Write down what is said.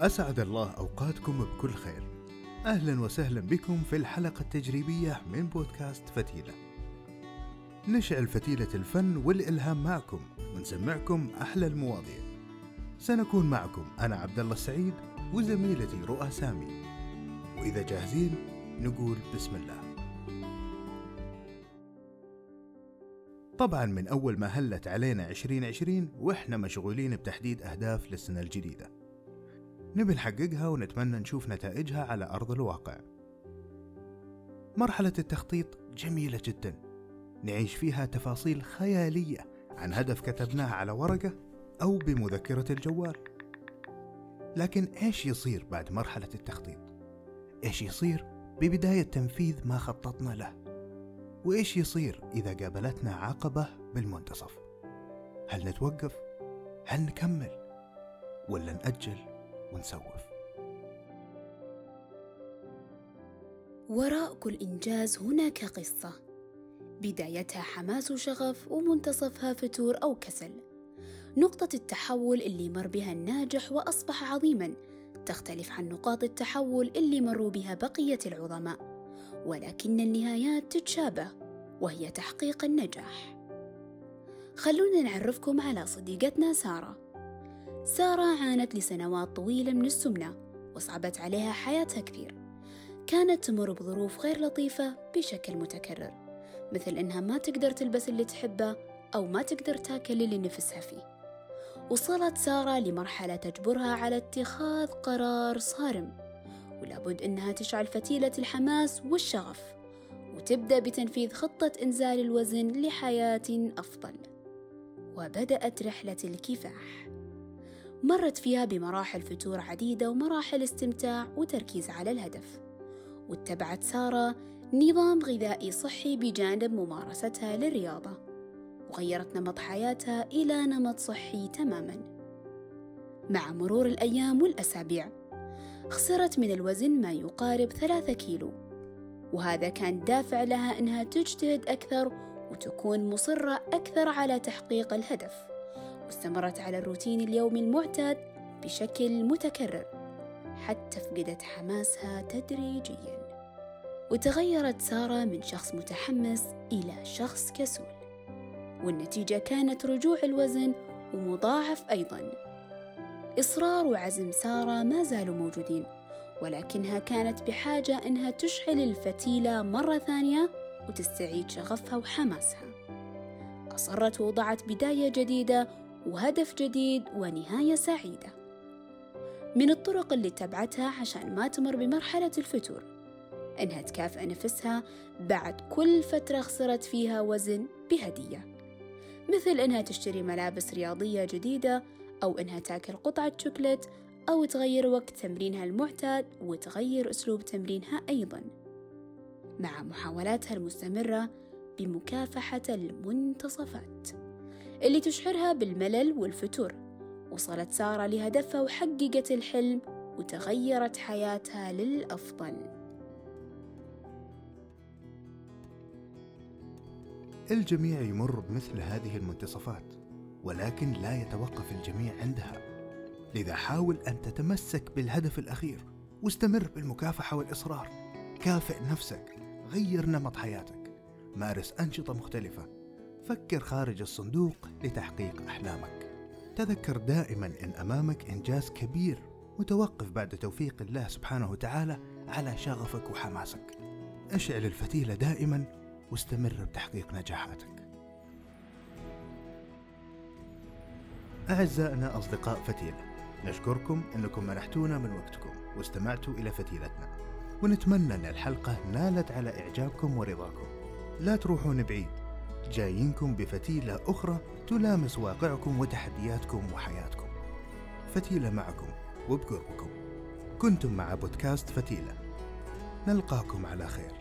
أسعد الله أوقاتكم بكل خير. أهلا وسهلا بكم في الحلقة التجريبية من بودكاست فتيلة. نشعل فتيلة الفن والإلهام معكم ونسمعكم أحلى المواضيع. سنكون معكم أنا عبد الله السعيد وزميلتي رؤى سامي. وإذا جاهزين نقول بسم الله. طبعا من أول ما هلت علينا 2020 وإحنا مشغولين بتحديد أهداف للسنة الجديدة. نبي نحققها ونتمنى نشوف نتائجها على أرض الواقع مرحلة التخطيط جميلة جدا نعيش فيها تفاصيل خيالية عن هدف كتبناه على ورقة أو بمذكرة الجوال لكن إيش يصير بعد مرحلة التخطيط؟ إيش يصير ببداية تنفيذ ما خططنا له؟ وإيش يصير إذا قابلتنا عقبة بالمنتصف؟ هل نتوقف؟ هل نكمل؟ ولا نأجل ونسوف؟ وراء كل إنجاز هناك قصة. بدايتها حماس وشغف ومنتصفها فتور أو كسل. نقطة التحول اللي مر بها الناجح وأصبح عظيما. تختلف عن نقاط التحول اللي مروا بها بقية العظماء. ولكن النهايات تتشابه وهي تحقيق النجاح. خلونا نعرفكم على صديقتنا سارة. سارة عانت لسنوات طويلة من السمنة وصعبت عليها حياتها كثير. كانت تمر بظروف غير لطيفة بشكل متكرر مثل إنها ما تقدر تلبس اللي تحبه أو ما تقدر تاكل اللي نفسها فيه. وصلت سارة لمرحلة تجبرها على اتخاذ قرار صارم ولابد إنها تشعل فتيلة الحماس والشغف وتبدأ بتنفيذ خطة إنزال الوزن لحياة أفضل. وبدأت رحلة الكفاح. مرت فيها بمراحل فتور عديدة ومراحل استمتاع وتركيز على الهدف. واتبعت سارة نظام غذائي صحي بجانب ممارستها للرياضة وغيرت نمط حياتها إلى نمط صحي تماما. مع مرور الأيام والأسابيع خسرت من الوزن ما يقارب ثلاثة كيلو. وهذا كان دافع لها أنها تجتهد أكثر وتكون مصرة أكثر على تحقيق الهدف. واستمرت على الروتين اليومي المعتاد بشكل متكرر حتى فقدت حماسها تدريجيا. وتغيرت سارة من شخص متحمس إلى شخص كسول. والنتيجة كانت رجوع الوزن ومضاعف أيضا. إصرار وعزم سارة ما زالوا موجودين ولكنها كانت بحاجة إنها تشعل الفتيلة مرة ثانية وتستعيد شغفها وحماسها. أصرت ووضعت بداية جديدة وهدف جديد ونهاية سعيدة. من الطرق اللي اتبعتها عشان ما تمر بمرحلة الفتور. إنها تكافئ نفسها بعد كل فترة خسرت فيها وزن بهدية. مثل إنها تشتري ملابس رياضية جديدة أو إنها تاكل قطعة شوكولات أو تغير وقت تمرينها المعتاد وتغير أسلوب تمرينها أيضا. مع محاولاتها المستمرة بمكافحة المنتصفات. اللي تشعرها بالملل والفتور. وصلت سارة لهدفها وحققت الحلم وتغيرت حياتها للأفضل. الجميع يمر بمثل هذه المنتصفات ولكن لا يتوقف الجميع عندها. لذا حاول أن تتمسك بالهدف الأخير واستمر بالمكافحة والإصرار. كافئ نفسك غير نمط حياتك. مارس أنشطة مختلفة. فكر خارج الصندوق لتحقيق أحلامك. تذكر دائما إن أمامك إنجاز كبير متوقف بعد توفيق الله سبحانه وتعالى على شغفك وحماسك. أشعل الفتيلة دائما واستمر بتحقيق نجاحاتك. أعزائنا أصدقاء فتيلة نشكركم أنكم منحتونا من وقتكم واستمعتوا إلى فتيلتنا. ونتمنى أن الحلقة نالت على إعجابكم ورضاكم. لا تروحون بعيد. جايينكم بفتيلة أخرى تلامس واقعكم وتحدياتكم وحياتكم. فتيلة معكم وبقربكم. كنتم مع بودكاست فتيلة. نلقاكم على خير.